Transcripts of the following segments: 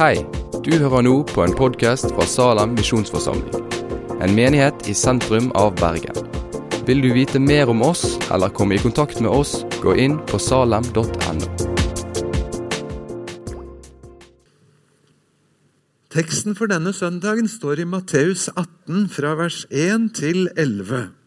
Hei, du hører nå på en podkast fra Salem misjonsforsamling. En menighet i sentrum av Bergen. Vil du vite mer om oss eller komme i kontakt med oss, gå inn på salem.no. Teksten for denne søndagen står i Matteus 18 fra vers 1 til 11.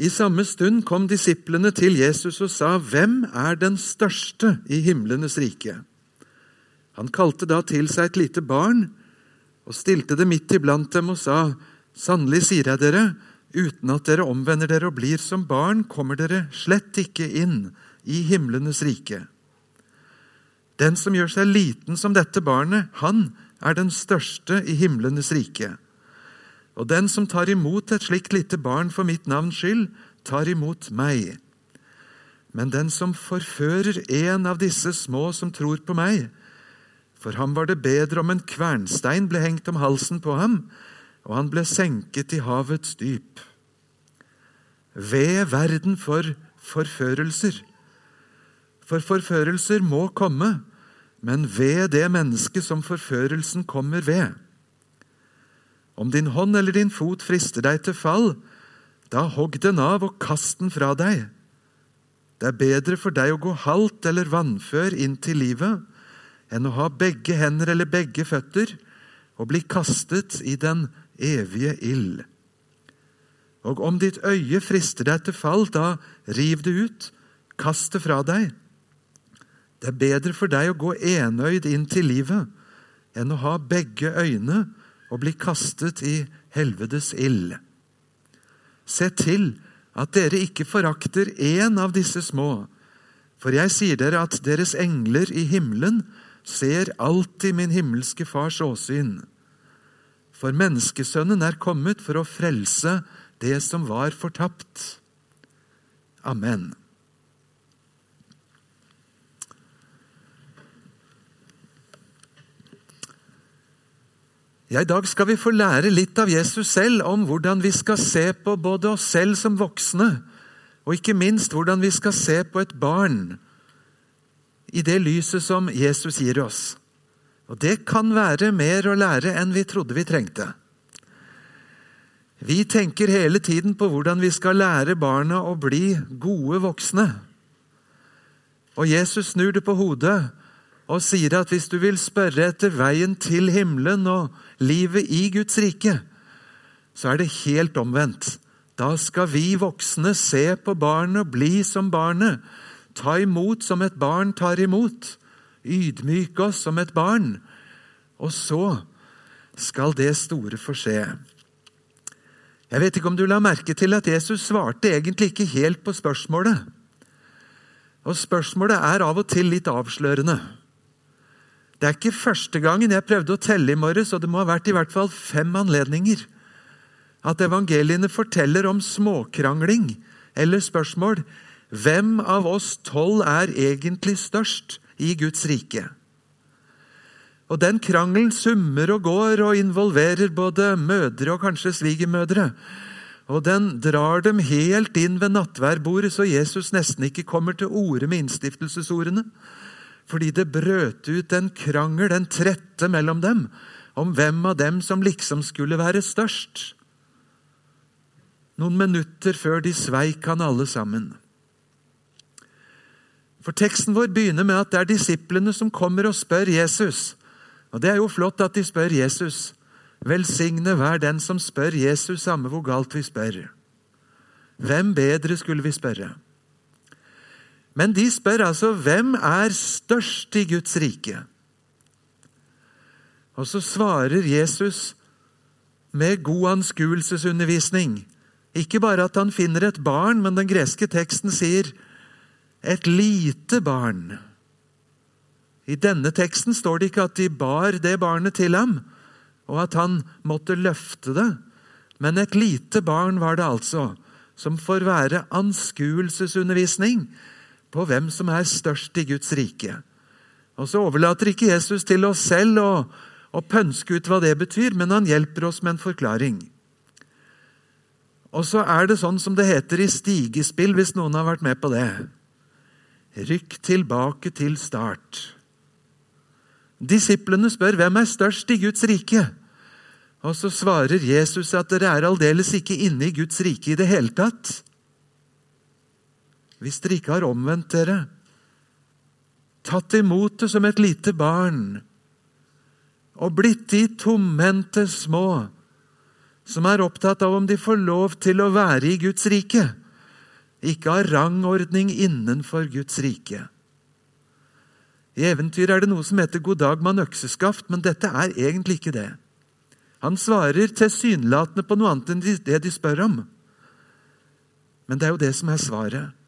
I samme stund kom disiplene til Jesus og sa, 'Hvem er den største i himlenes rike?' Han kalte da til seg et lite barn og stilte det midt iblant dem og sa, 'Sannelig sier jeg dere, uten at dere omvender dere og blir som barn, kommer dere slett ikke inn i himlenes rike.' Den som gjør seg liten som dette barnet, han er den største i himlenes rike. Og den som tar imot et slikt lite barn for mitt navns skyld, tar imot meg. Men den som forfører en av disse små som tror på meg, for ham var det bedre om en kvernstein ble hengt om halsen på ham, og han ble senket i havets dyp. Ved verden for forførelser. For forførelser må komme, men ved det mennesket som forførelsen kommer ved. Om din hånd eller din fot frister deg til fall, da hogg den av og kast den fra deg. Det er bedre for deg å gå halvt eller vannfør inn til livet enn å ha begge hender eller begge føtter og bli kastet i den evige ild. Og om ditt øye frister deg til fall, da riv det ut, kast det fra deg. Det er bedre for deg å gå enøyd inn til livet enn å ha begge øyne og bli kastet i helvedes ild. Se til at dere ikke forakter én av disse små, for jeg sier dere at deres engler i himmelen ser alltid min himmelske Fars åsyn. For menneskesønnen er kommet for å frelse det som var fortapt. Amen. Ja, I dag skal vi få lære litt av Jesus selv om hvordan vi skal se på både oss selv som voksne, og ikke minst hvordan vi skal se på et barn i det lyset som Jesus gir oss. Og det kan være mer å lære enn vi trodde vi trengte. Vi tenker hele tiden på hvordan vi skal lære barna å bli gode voksne. Og Jesus snur det på hodet og sier at hvis du vil spørre etter veien til himmelen og livet i Guds rike, så er det helt omvendt. Da skal vi voksne se på barnet og bli som barnet. Ta imot som et barn tar imot. Ydmyke oss som et barn. Og så skal det store få skje. Jeg vet ikke om du la merke til at Jesus svarte egentlig ikke helt på spørsmålet. Og spørsmålet er av og til litt avslørende. Det er ikke første gangen jeg prøvde å telle i morges, og det må ha vært i hvert fall fem anledninger, at evangeliene forteller om småkrangling eller spørsmål. Hvem av oss tolv er egentlig størst i Guds rike? Og Den krangelen summer og går og involverer både mødre og kanskje svigermødre. Og den drar dem helt inn ved nattværbordet, så Jesus nesten ikke kommer til orde med innstiftelsesordene fordi det brøt ut en krangel, en trette mellom dem, om hvem av dem som liksom skulle være størst. Noen minutter før de sveik han alle sammen. For Teksten vår begynner med at det er disiplene som kommer og spør Jesus. Og Det er jo flott at de spør Jesus. Velsigne hver den som spør Jesus, samme hvor galt vi spør. Hvem bedre skulle vi spørre? Men de spør altså hvem er størst i Guds rike? Og så svarer Jesus med god anskuelsesundervisning. Ikke bare at han finner et barn, men den greske teksten sier 'et lite barn'. I denne teksten står det ikke at de bar det barnet til ham, og at han måtte løfte det, men et lite barn var det altså, som får være anskuelsesundervisning på hvem som er størst i Guds rike. Og Så overlater ikke Jesus til oss selv å, å pønske ut hva det betyr, men han hjelper oss med en forklaring. Og så er det sånn som det heter i stigespill, hvis noen har vært med på det. Rykk tilbake til start. Disiplene spør hvem er størst i Guds rike. Og så svarer Jesus at dere er aldeles ikke inne i Guds rike i det hele tatt. Hvis dere ikke har omvendt dere, tatt imot det som et lite barn, og blitt de tomhendte små som er opptatt av om de får lov til å være i Guds rike, ikke har rangordning innenfor Guds rike. I eventyr er det noe som heter 'God dag, mann økseskaft', men dette er egentlig ikke det. Han svarer tilsynelatende på noe annet enn det de spør om. Men det er jo det som er svaret.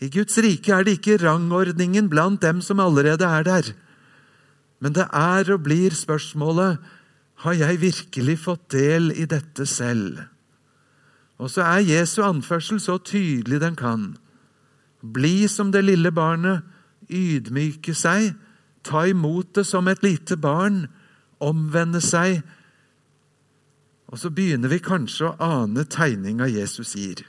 I Guds rike er det ikke rangordningen blant dem som allerede er der. Men det er og blir spørsmålet har jeg virkelig fått del i dette selv. Og så er Jesu anførsel så tydelig den kan. Bli som det lille barnet, ydmyke seg, ta imot det som et lite barn, omvende seg. Og så begynner vi kanskje å ane tegninga Jesus gir.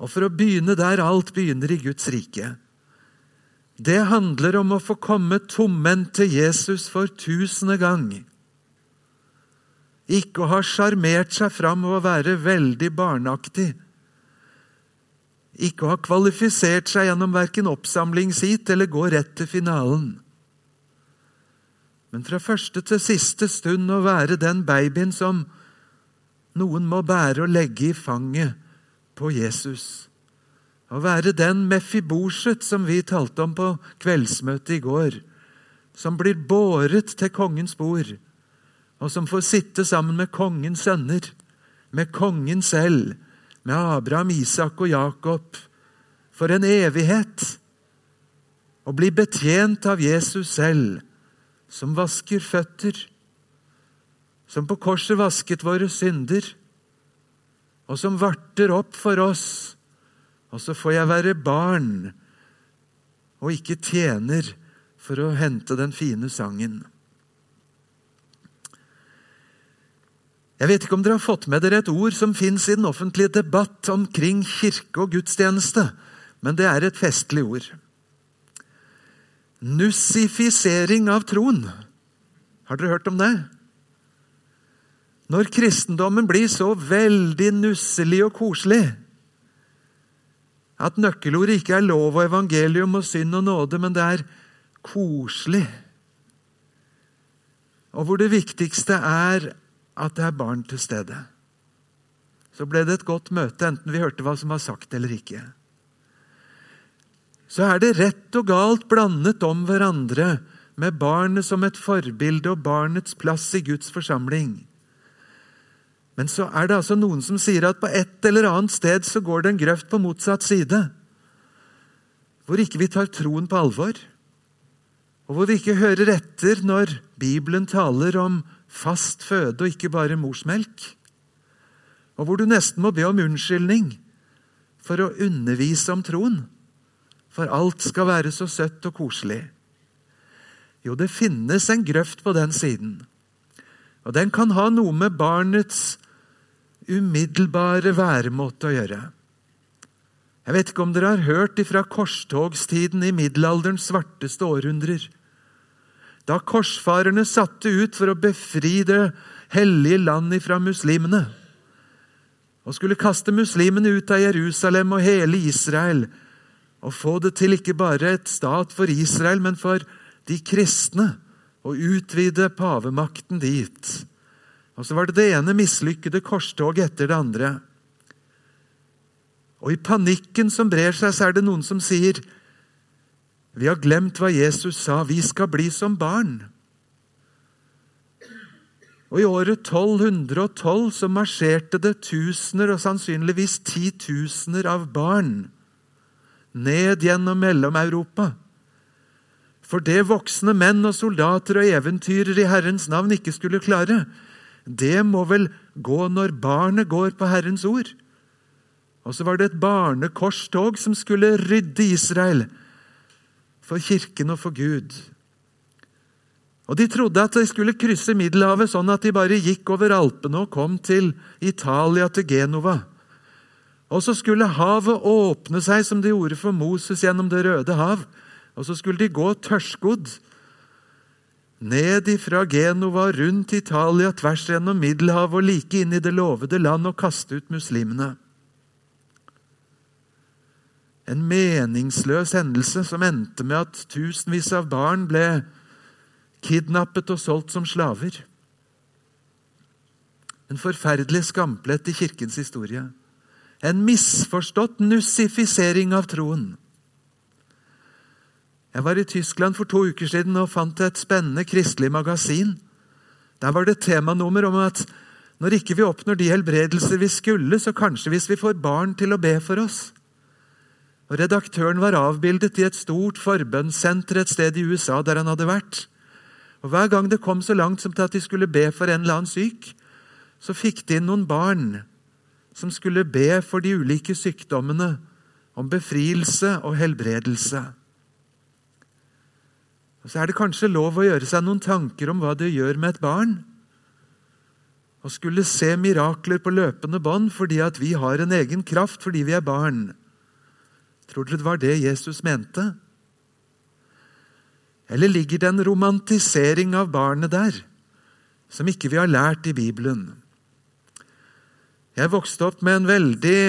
Og for å begynne der alt begynner i Guds rike. Det handler om å få komme tomhendt til Jesus for tusende gang. Ikke å ha sjarmert seg fram og være veldig barneaktig. Ikke å ha kvalifisert seg gjennom verken oppsamlingsheat eller gå rett til finalen. Men fra første til siste stund å være den babyen som noen må bære og legge i fanget på Jesus. Å være den Mefiboset som vi talte om på kveldsmøtet i går, som blir båret til kongens bord, og som får sitte sammen med kongens sønner, med kongen selv, med Abraham, Isak og Jakob, for en evighet. Og bli betjent av Jesus selv, som vasker føtter, som på korset vasket våre synder, og som varter opp for oss. Og så får jeg være barn og ikke tjener for å hente den fine sangen. Jeg vet ikke om dere har fått med dere et ord som fins i den offentlige debatt omkring kirke og gudstjeneste, men det er et festlig ord. Nussifisering av troen. Har dere hørt om det? Når kristendommen blir så veldig nusselig og koselig at nøkkelordet ikke er lov og evangelium og synd og nåde, men det er koselig. Og hvor det viktigste er at det er barn til stede. Så ble det et godt møte, enten vi hørte hva som var sagt eller ikke. Så er det rett og galt blandet om hverandre, med barnet som et forbilde og barnets plass i Guds forsamling. Men så er det altså noen som sier at på et eller annet sted så går det en grøft på motsatt side. Hvor ikke vi tar troen på alvor. Og hvor vi ikke hører etter når Bibelen taler om fast føde og ikke bare morsmelk. Og hvor du nesten må be om unnskyldning for å undervise om troen. For alt skal være så søtt og koselig. Jo, det finnes en grøft på den siden. Og den kan ha noe med barnets umiddelbare væremåte å gjøre. Jeg vet ikke om dere har hørt ifra korstogstiden i middelalderens svarteste århundrer. Da korsfarerne satte ut for å befri det hellige land ifra muslimene og skulle kaste muslimene ut av Jerusalem og hele Israel og få det til ikke bare et stat for Israel, men for de kristne, og utvide pavemakten dit. Og så var det det ene mislykkede korstoget etter det andre. Og i panikken som brer seg, så er det noen som sier Vi har glemt hva Jesus sa. Vi skal bli som barn. Og i året 1212 så marsjerte det tusener, og sannsynligvis titusener av barn ned gjennom Mellom-Europa. For det voksne menn og soldater og eventyrere i Herrens navn ikke skulle klare, det må vel gå når barnet går på Herrens ord. Og så var det et barnekorstog som skulle rydde Israel for kirken og for Gud. Og De trodde at de skulle krysse Middelhavet sånn at de bare gikk over Alpene og kom til Italia, til Genova. Og så skulle havet åpne seg som det gjorde for Moses gjennom Det røde hav. Og så skulle de gå tørrskodd ned ifra Genova, rundt Italia, tvers gjennom Middelhavet og like inn i det lovede land og kaste ut muslimene. En meningsløs hendelse som endte med at tusenvis av barn ble kidnappet og solgt som slaver. En forferdelig skamplett i kirkens historie. En misforstått nussifisering av troen. Jeg var i Tyskland for to uker siden og fant et spennende kristelig magasin. Der var det temanummer om at når ikke vi oppnår de helbredelser vi skulle, så kanskje hvis vi får barn til å be for oss. Og Redaktøren var avbildet i et stort forbønnssenter et sted i USA der han hadde vært. Og Hver gang det kom så langt som til at de skulle be for en eller annen syk, så fikk de inn noen barn som skulle be for de ulike sykdommene, om befrielse og helbredelse. Så er det kanskje lov å gjøre seg noen tanker om hva det gjør med et barn. Å skulle se mirakler på løpende bånd fordi at vi har en egen kraft fordi vi er barn. Tror dere det var det Jesus mente? Eller ligger det en romantisering av barnet der, som ikke vi har lært i Bibelen? Jeg vokste opp med en veldig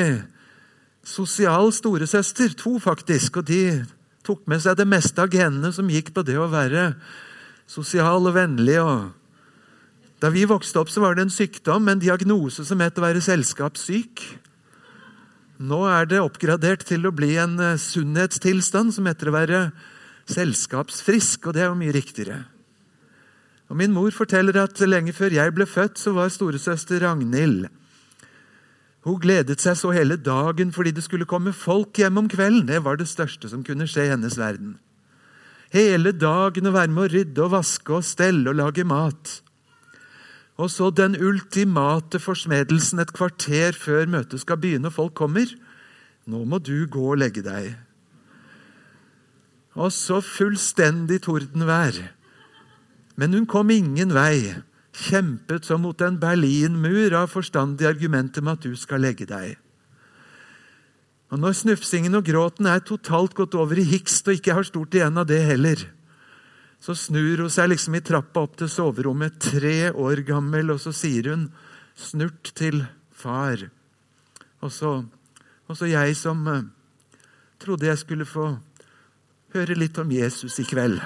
sosial storesøster, to faktisk, og de tok med seg det meste av genene som gikk på det å være sosial og vennlig. og da vi vokste opp, så var det en sykdom, en diagnose som het å være selskapssyk. Nå er det oppgradert til å bli en eh, sunnhetstilstand som heter å være selskapsfrisk, og det er jo mye riktigere. Og Min mor forteller at lenge før jeg ble født, så var storesøster Ragnhild Hun gledet seg så hele dagen fordi det skulle komme folk hjem om kvelden. Det var det største som kunne skje i hennes verden. Hele dagen å være med å rydde og vaske og stelle og lage mat. Og så den ultimate forsmedelsen et kvarter før møtet skal begynne og folk kommer. Nå må du gå og legge deg. Og så fullstendig tordenvær. Men hun kom ingen vei. Kjempet som mot en Berlinmur av forstandige argumenter med at du skal legge deg. Og Når snufsingen og gråten er totalt gått over i hikst og ikke har stort igjen av det heller, så snur hun seg liksom i trappa opp til soverommet, tre år gammel, og så sier hun snurt til far. Og så, og så jeg som uh, trodde jeg skulle få høre litt om Jesus i kveld.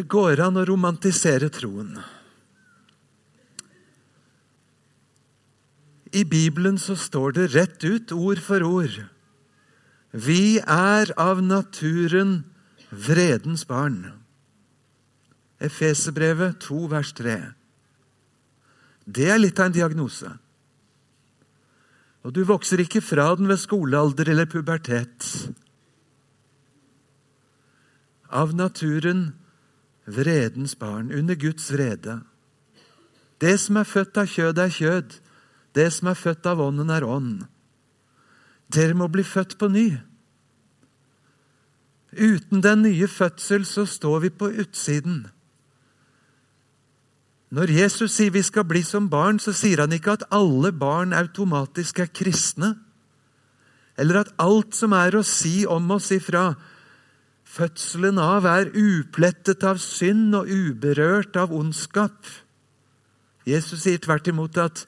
Det går an å romantisere troen. I Bibelen så står det rett ut, ord for ord. Vi er av naturen vredens barn. Efeserbrevet 2, vers 3. Det er litt av en diagnose. Og du vokser ikke fra den ved skolealder eller pubertet. Av naturen vredens barn, under Guds vrede. Det som er født av kjød, er kjød. Det som er født av ånden, er ånd. Dere må bli født på ny. Uten den nye fødsel så står vi på utsiden. Når Jesus sier vi skal bli som barn, så sier han ikke at alle barn automatisk er kristne, eller at alt som er å si om oss ifra fødselen av, er uplettet av synd og uberørt av ondskap. Jesus sier tvert imot at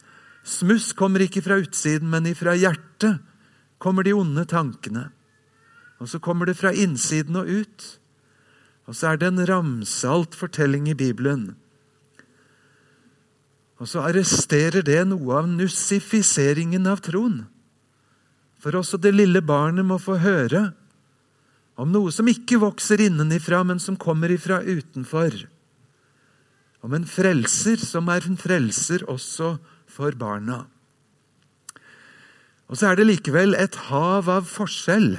smuss kommer ikke fra utsiden, men ifra hjertet kommer de onde tankene. Og så kommer det fra innsiden og ut. Og så er det en ramsalt fortelling i Bibelen. Og så arresterer det noe av nussifiseringen av troen. For også det lille barnet må få høre om noe som ikke vokser innenifra, men som kommer ifra utenfor. Om en frelser som er en frelser også for barna. Og så er det likevel et hav av forskjell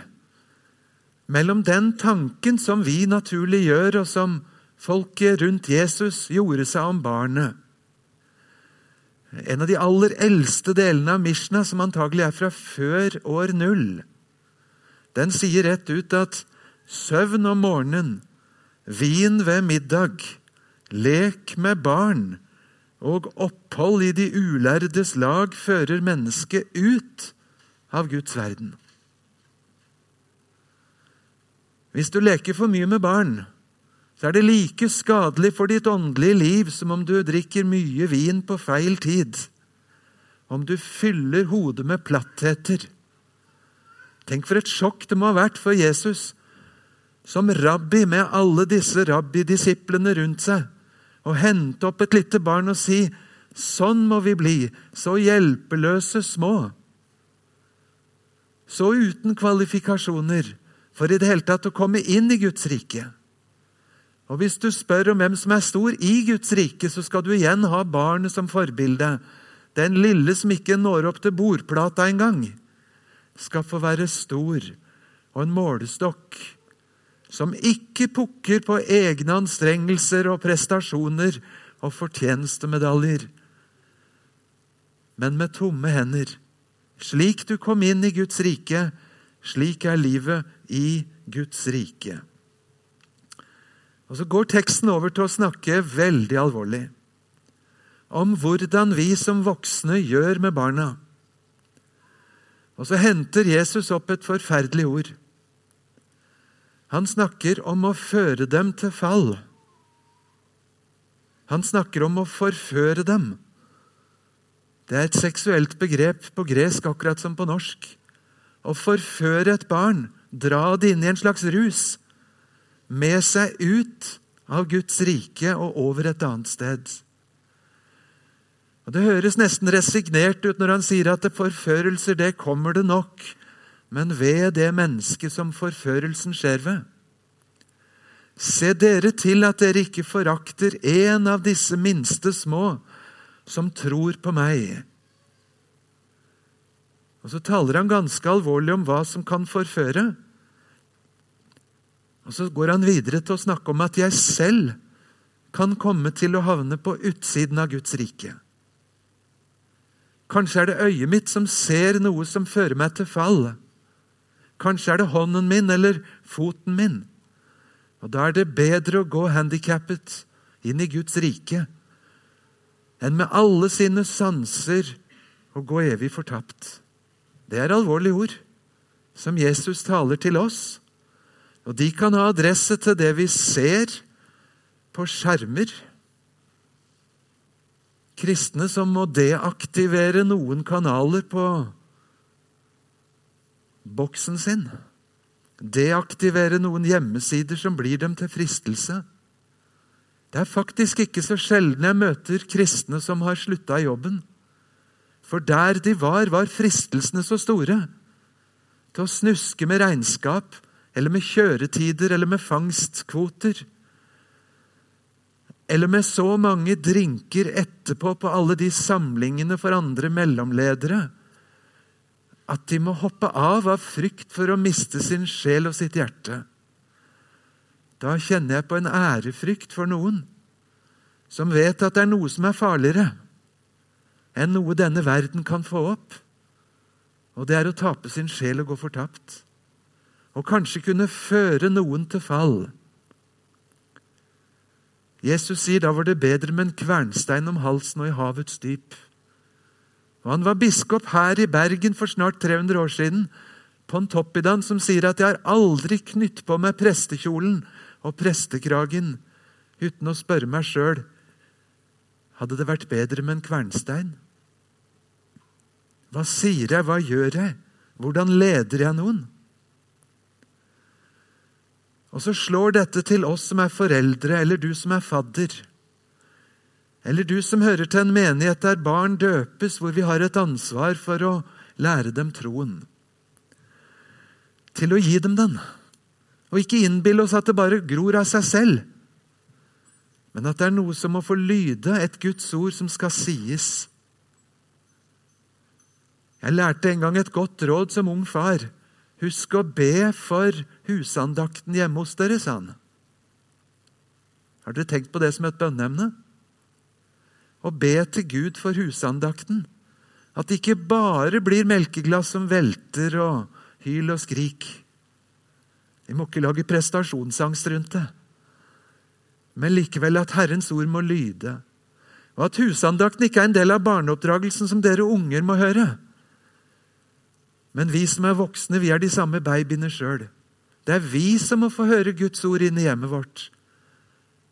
mellom den tanken som vi naturlig gjør, og som folket rundt Jesus gjorde seg om barnet. en av de aller eldste delene av Mishna, som antagelig er fra før år null, den sier rett ut at søvn om morgenen, vin ved middag, lek med barn og opphold i de ulærdes lag fører mennesket ut av Guds verden. Hvis du leker for mye med barn, så er det like skadelig for ditt åndelige liv som om du drikker mye vin på feil tid, om du fyller hodet med plattheter. Tenk for et sjokk det må ha vært for Jesus, som rabbi med alle disse rabbidisiplene rundt seg, og hente opp et lite barn og si sånn må vi bli, så hjelpeløse små. Så uten kvalifikasjoner for i det hele tatt å komme inn i Guds rike. Og Hvis du spør om hvem som er stor i Guds rike, så skal du igjen ha barnet som forbilde. Den lille som ikke når opp til bordplata engang, skal få være stor og en målestokk som ikke pukker på egne anstrengelser og prestasjoner og fortjenestemedaljer, men med tomme hender. Slik du kom inn i Guds rike, slik er livet i Guds rike. Og Så går teksten over til å snakke veldig alvorlig om hvordan vi som voksne gjør med barna. Og så henter Jesus opp et forferdelig ord. Han snakker om å føre dem til fall. Han snakker om å forføre dem. Det er et seksuelt begrep på gresk akkurat som på norsk. Å forføre et barn, dra det inn i en slags rus med seg ut av Guds rike og over et annet sted. Og Det høres nesten resignert ut når han sier at det forførelser, det kommer det nok, men ved det mennesket som forførelsen skjer ved. Se dere til at dere ikke forakter en av disse minste små som tror på meg. Og Så taler han ganske alvorlig om hva som kan forføre. Og Så går han videre til å snakke om at jeg selv kan komme til å havne på utsiden av Guds rike. Kanskje er det øyet mitt som ser noe som fører meg til fall. Kanskje er det hånden min eller foten min. Og Da er det bedre å gå handikappet inn i Guds rike enn med alle sine sanser å gå evig fortapt. Det er alvorlige ord som Jesus taler til oss. Og de kan ha adresse til det vi ser på skjermer. Kristne som må deaktivere noen kanaler på boksen sin. Deaktivere noen hjemmesider som blir dem til fristelse. Det er faktisk ikke så sjelden jeg møter kristne som har slutta i jobben. For der de var, var fristelsene så store til å snuske med regnskap eller med kjøretider eller med fangstkvoter. Eller med så mange drinker etterpå på alle de samlingene for andre mellomledere at de må hoppe av av frykt for å miste sin sjel og sitt hjerte. Da kjenner jeg på en ærefrykt for noen som vet at det er noe som er farligere enn noe denne verden kan få opp, og det er å tape sin sjel og gå fortapt og kanskje kunne føre noen til fall. Jesus sier da var det bedre med en kvernstein om halsen og i havets dyp. Og Han var biskop her i Bergen for snart 300 år siden. Pontoppidan som sier at 'jeg har aldri knytt på meg prestekjolen og prestekragen uten å spørre meg sjøl hadde det vært bedre med en kvernstein. Hva sier jeg, hva gjør jeg, hvordan leder jeg noen? Og så slår dette til oss som er foreldre, eller du som er fadder. Eller du som hører til en menighet der barn døpes, hvor vi har et ansvar for å lære dem troen. Til å gi dem den, og ikke innbille oss at det bare gror av seg selv. Men at det er noe som må få lyde, et Guds ord som skal sies. Jeg lærte en gang et godt råd som ung far. Husk å be for husandakten hjemme hos dere, sa han. Har dere tenkt på det som et bønneemne? Og be til Gud for husandakten. At det ikke bare blir melkeglass som velter og hyl og skrik. Vi må ikke lage prestasjonsangst rundt det. Men likevel at Herrens ord må lyde. Og at husandakten ikke er en del av barneoppdragelsen som dere unger må høre. Men vi som er voksne, vi er de samme babyene sjøl. Det er vi som må få høre Guds ord inn i hjemmet vårt.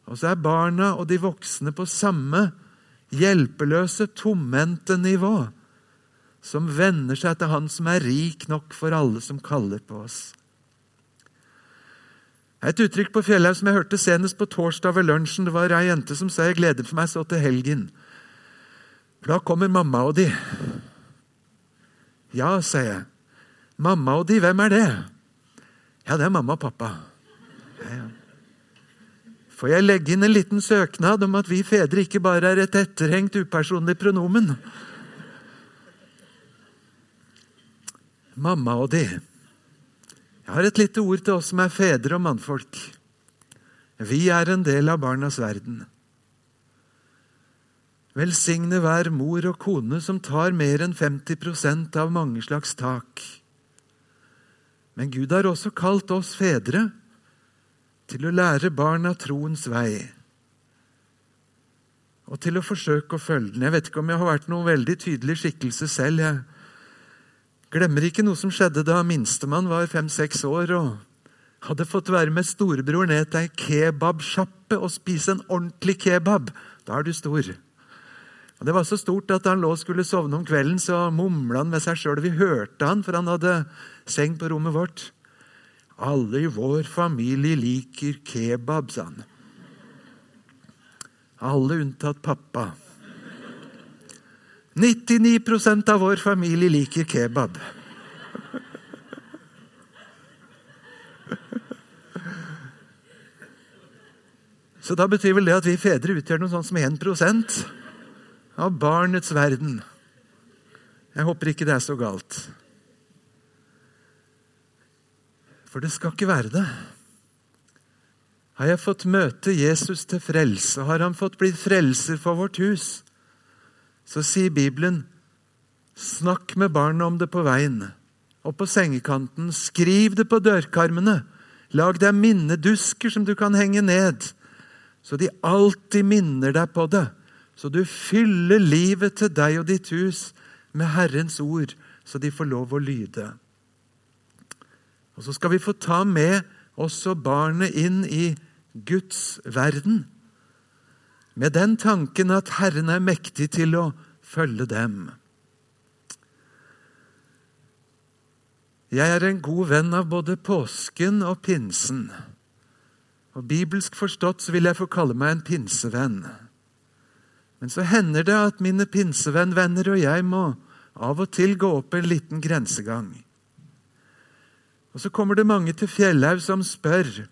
Og så er barna og de voksne på samme hjelpeløse, tomhendte nivå, som venner seg til Han som er rik nok for alle som kaller på oss. Et uttrykk på Fjellhaug som jeg hørte senest på torsdag ved lunsjen. Det var ei jente som sa 'jeg gleder for meg så til helgen'. For da kommer mamma og de. Ja, sier jeg. Mamma og de, hvem er det? Ja, det er mamma og pappa. Ja, ja. Får jeg legge inn en liten søknad om at vi fedre ikke bare er et etterhengt, upersonlig pronomen? Mamma og de. Jeg har et lite ord til oss som er fedre og mannfolk. Vi er en del av barnas verden. Velsigne hver mor og kone som tar mer enn 50% av mange slags tak. Men Gud har også kalt oss fedre til å lære barna troens vei. Og til å forsøke å følge den. Jeg vet ikke om jeg har vært noen veldig tydelig skikkelse selv. Jeg Glemmer ikke noe som skjedde da minstemann var fem-seks år og hadde fått være med storebror ned til ei kebabsjappe og spise en ordentlig kebab. Da er du stor. Og Det var så stort at da han lå og skulle sovne om kvelden, så mumla han med seg sjøl. Vi hørte han, for han hadde seng på rommet vårt. Alle i vår familie liker kebab, sa han. Alle unntatt pappa. 99% av vår familie liker kebab. Så da betyr vel det at vi fedre utgjør noe sånt som 1% av barnets verden. Jeg håper ikke det er så galt. For det skal ikke være det. Har jeg fått møte Jesus til frelse, har han fått blitt frelser for vårt hus, så sier Bibelen snakk med barna om det på veien og på sengekanten. Skriv det på dørkarmene. Lag deg minnedusker som du kan henge ned, så de alltid minner deg på det. Så du fyller livet til deg og ditt hus med Herrens ord, så de får lov å lyde. Og Så skal vi få ta med også barnet inn i Guds verden med den tanken at Herren er mektig til å følge dem. Jeg er en god venn av både påsken og pinsen. Og Bibelsk forstått så vil jeg få kalle meg en pinsevenn. Men så hender det at mine pinsevennvenner og jeg må av og til gå opp en liten grensegang. Og så kommer det mange til Fjellhaug som spør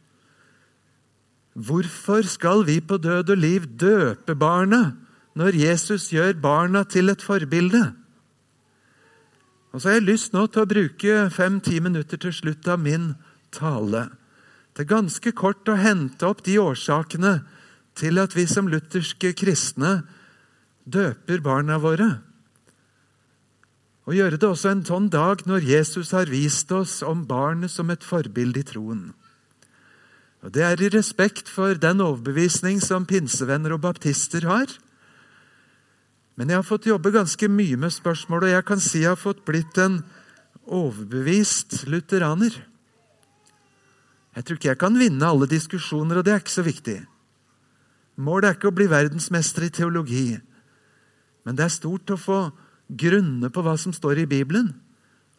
Hvorfor skal vi på død og liv døpe barna når Jesus gjør barna til et forbilde? Og så har jeg lyst nå til å bruke fem-ti minutter til slutt av min tale Det er ganske kort å hente opp de årsakene til at vi som lutherske kristne døper barna våre. Og gjøre det også en sånn dag når Jesus har vist oss om barnet som et forbilde i troen. Og Det er i respekt for den overbevisning som pinsevenner og baptister har. Men jeg har fått jobbe ganske mye med spørsmål, og jeg kan si jeg har fått blitt en overbevist lutheraner. Jeg tror ikke jeg kan vinne alle diskusjoner, og det er ikke så viktig. Målet er ikke å bli verdensmester i teologi, men det er stort å få grunne på hva som står i Bibelen,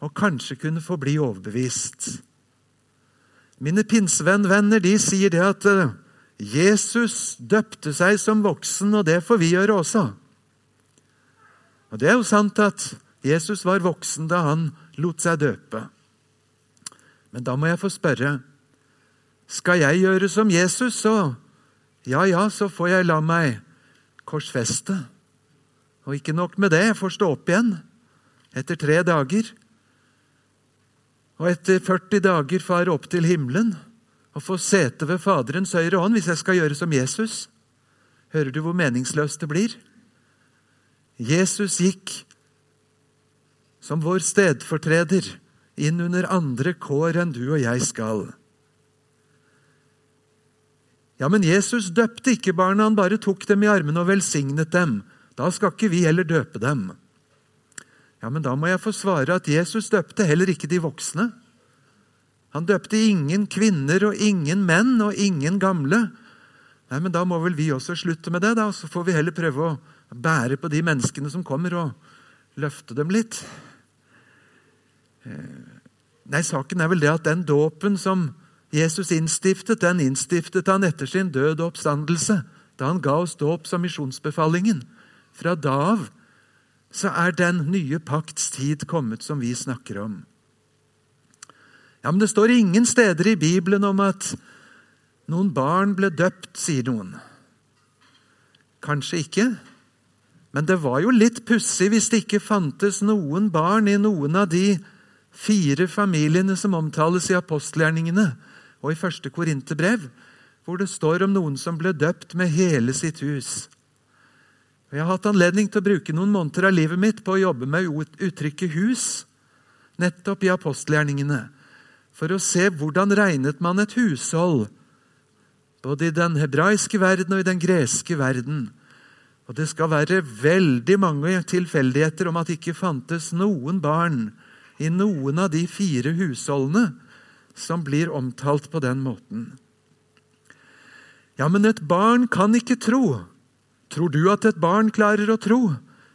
og kanskje kunne få bli overbevist. Mine pinsevennvenner de sier det at eh, Jesus døpte seg som voksen, og det får vi gjøre også. Og Det er jo sant at Jesus var voksen da han lot seg døpe. Men da må jeg få spørre skal jeg gjøre som Jesus, så ja, ja, så får jeg la meg korsfeste. Og ikke nok med det, jeg får stå opp igjen etter tre dager og etter 40 dager fare opp til himmelen og få sete ved Faderens høyre hånd hvis jeg skal gjøre som Jesus. Hører du hvor meningsløst det blir? Jesus gikk som vår stedfortreder inn under andre kår enn du og jeg skal. Ja, men Jesus døpte ikke barna, han bare tok dem i armene og velsignet dem. Da skal ikke vi heller døpe dem. Ja, men da må jeg få svare at Jesus døpte heller ikke de voksne. Han døpte ingen kvinner og ingen menn og ingen gamle. Nei, men Da må vel vi også slutte med det, da, så får vi heller prøve å bære på de menneskene som kommer, og løfte dem litt. Eh, nei, saken er vel det at den dåpen som Jesus innstiftet, den innstiftet han etter sin død og oppstandelse, da han ga oss dåp som misjonsbefalingen. Fra da av så er den nye pakts tid kommet som vi snakker om. Ja, Men det står ingen steder i Bibelen om at noen barn ble døpt, sier noen. Kanskje ikke, men det var jo litt pussig hvis det ikke fantes noen barn i noen av de fire familiene som omtales i apostelgjerningene og i første Korinterbrev, hvor det står om noen som ble døpt med hele sitt hus. Jeg har hatt anledning til å bruke noen måneder av livet mitt på å jobbe med uttrykket 'hus', nettopp i apostelgjerningene for å se hvordan regnet man et hushold, både i den hebraiske verden og i den greske verden. Og det skal være veldig mange tilfeldigheter om at det ikke fantes noen barn i noen av de fire husholdene som blir omtalt på den måten. Ja, men et barn kan ikke tro. Tror du at et barn klarer å tro?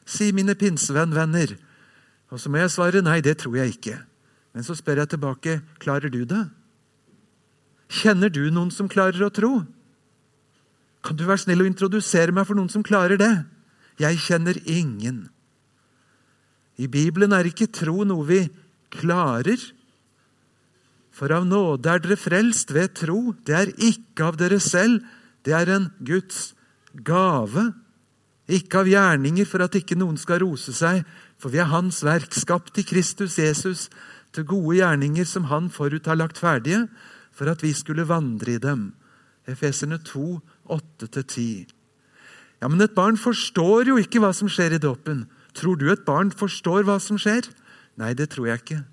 sier mine pinsevennvenner. Og så må jeg svare nei, det tror jeg ikke. Men så spør jeg tilbake klarer du det? Kjenner du noen som klarer å tro? Kan du være snill å introdusere meg for noen som klarer det? Jeg kjenner ingen. I Bibelen er ikke tro noe vi klarer. For av nåde er dere frelst ved tro. Det er ikke av dere selv. Det er en Guds gave. Ikke av gjerninger for at ikke noen skal rose seg, for vi er Hans verk, skapt i Kristus Jesus til gode gjerninger som Han forut har lagt ferdige, for at vi skulle vandre i dem. Efeserne 2, 8-10. Ja, Men et barn forstår jo ikke hva som skjer i dåpen. Tror du et barn forstår hva som skjer? Nei, det tror jeg ikke.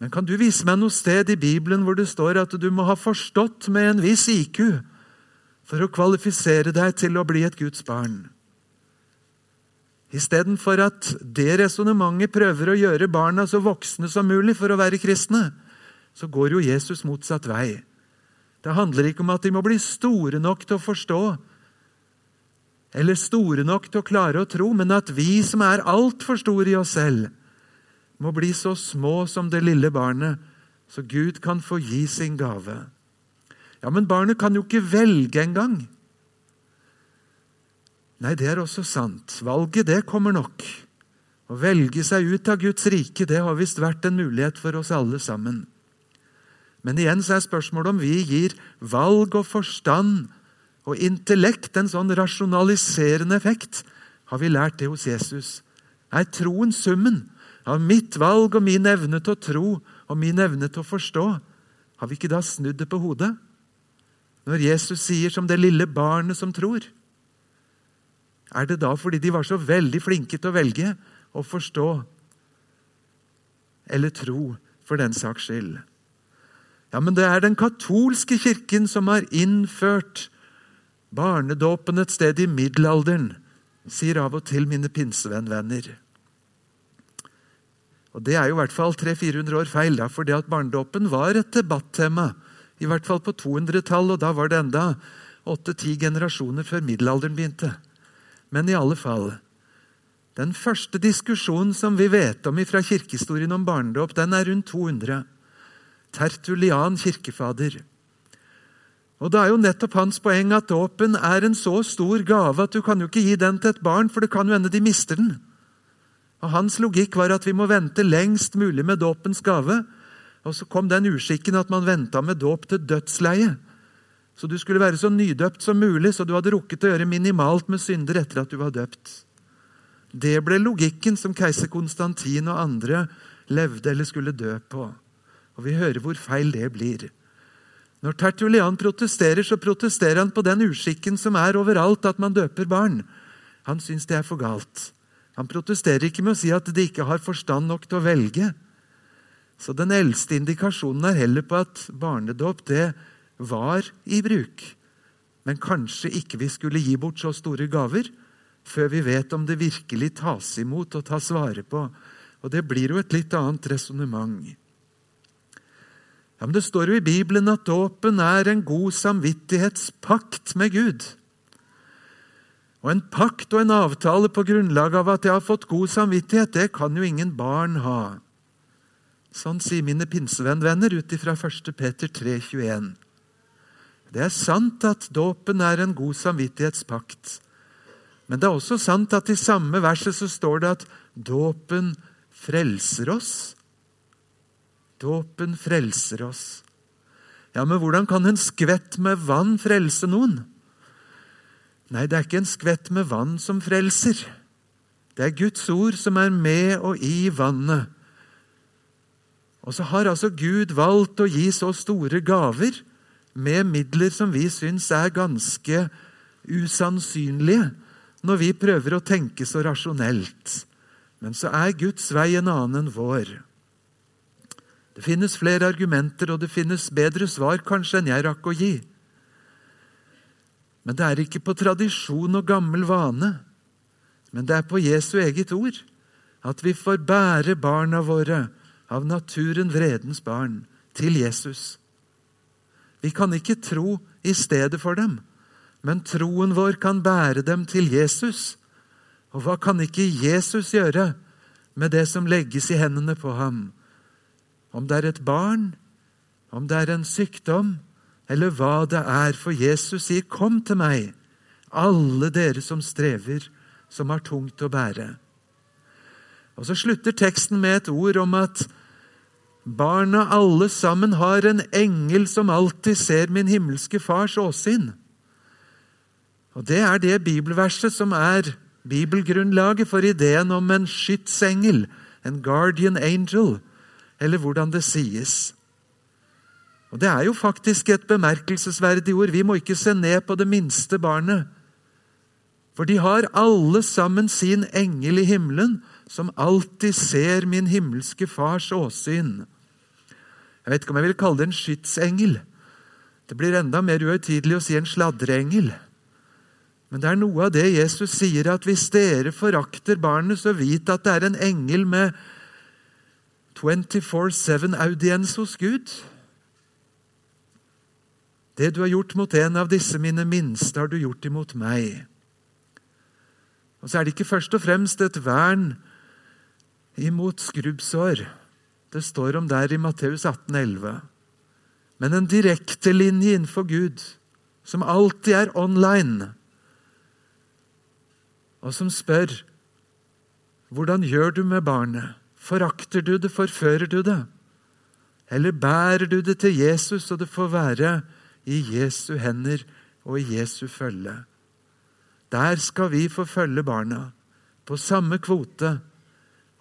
Men kan du vise meg noe sted i Bibelen hvor det står at du må ha forstått med en viss IQ for å kvalifisere deg til å bli et Guds barn? Istedenfor at det resonnementet prøver å gjøre barna så voksne som mulig for å være kristne, så går jo Jesus motsatt vei. Det handler ikke om at de må bli store nok til å forstå, eller store nok til å klare å tro, men at vi som er altfor store i oss selv, må bli så små som det lille barnet, så Gud kan få gi sin gave. Ja, Men barnet kan jo ikke velge engang. Nei, det er også sant. Valget, det kommer nok. Å velge seg ut av Guds rike, det har visst vært en mulighet for oss alle sammen. Men igjen så er spørsmålet om vi gir valg og forstand og intellekt en sånn rasjonaliserende effekt. Har vi lært det hos Jesus? Er troen summen av mitt valg og min evne til å tro og min evne til å forstå? Har vi ikke da snudd det på hodet? Når Jesus sier 'som det lille barnet som tror'? Er det da fordi de var så veldig flinke til å velge og forstå? Eller tro, for den saks skyld? Ja, men det er den katolske kirken som har innført barnedåpen et sted i middelalderen, sier av og til mine pinsevennvenner. Og Det er jo i hvert fall 300-400 år feil, da, for det at barnedåpen var et debattema. I hvert fall på 200-tallet, og da var det enda åtte-ti generasjoner før middelalderen begynte. Men i alle fall Den første diskusjonen som vi vet om fra kirkehistorien om barnedåp, den er rundt 200. Tertulian kirkefader. Og Det er jo nettopp hans poeng at dåpen er en så stor gave at du kan jo ikke gi den til et barn, for det kan jo hende de mister den. Og Hans logikk var at vi må vente lengst mulig med dåpens gave. Og så kom den uskikken at man venta med dåp til dødsleie. Så du skulle være så nydøpt som mulig, så du hadde rukket å gjøre minimalt med synder etter at du var døpt. Det ble logikken som keiser Konstantin og andre levde eller skulle dø på. Og vi hører hvor feil det blir. Når Tertulian protesterer, så protesterer han på den uskikken som er overalt, at man døper barn. Han syns det er for galt. Han protesterer ikke med å si at de ikke har forstand nok til å velge. Så den eldste indikasjonen er heller på at barnedåp det var i bruk. Men kanskje ikke vi skulle gi bort så store gaver før vi vet om det virkelig tas imot og tas vare på. Og det blir jo et litt annet resonnement. Ja, men Det står jo i Bibelen at dåpen er en god samvittighetspakt med Gud. Og en pakt og en avtale på grunnlag av at jeg har fått god samvittighet, det kan jo ingen barn ha. Sånn sier mine pinsevennvenner ut ifra 1. Peter 3,21. Det er sant at dåpen er en god samvittighetspakt. Men det er også sant at i samme verset så står det at dåpen frelser oss. Dåpen frelser oss. Ja, men hvordan kan en skvett med vann frelse noen? Nei, det er ikke en skvett med vann som frelser. Det er Guds ord som er med og i vannet. Og så har altså Gud valgt å gi så store gaver med midler som vi syns er ganske usannsynlige når vi prøver å tenke så rasjonelt. Men så er Guds vei en annen enn vår. Det finnes flere argumenter, og det finnes bedre svar kanskje enn jeg rakk å gi. Men det er ikke på tradisjon og gammel vane, men det er på Jesu eget ord at vi får bære barna våre av naturen vredens barn til Jesus. Vi kan ikke tro i stedet for dem, men troen vår kan bære dem til Jesus. Og hva kan ikke Jesus gjøre med det som legges i hendene på ham? Om det er et barn, om det er en sykdom, eller hva det er, for Jesus sier, 'Kom til meg, alle dere som strever, som har tungt å bære'. Og Så slutter teksten med et ord om at barna alle sammen har en engel som alltid ser min himmelske fars åsyn. Og Det er det bibelverset som er bibelgrunnlaget for ideen om en skytsengel, en guardian angel, eller hvordan det sies. Og Det er jo faktisk et bemerkelsesverdig ord. Vi må ikke se ned på det minste barnet. For de har alle sammen sin engel i himmelen, som alltid ser min himmelske fars åsyn. Jeg vet ikke om jeg vil kalle det en skytsengel. Det blir enda mer uhøytidelig å si en sladreengel. Men det er noe av det Jesus sier, at hvis dere forakter barnet, så vit at det er en engel med 24-7-audiens hos Gud. Det du har gjort mot en av disse mine minste, har du gjort imot meg. Og så er det ikke først og fremst et vern imot skrubbsår. Det står om der i Matteus 18, 11. Men en direktelinje innenfor Gud, som alltid er online, og som spør hvordan gjør du med barnet? Forakter du det, forfører du det? Eller bærer du det til Jesus, så det får være i Jesu hender og i Jesu følge. Der skal vi få følge barna, på samme kvote,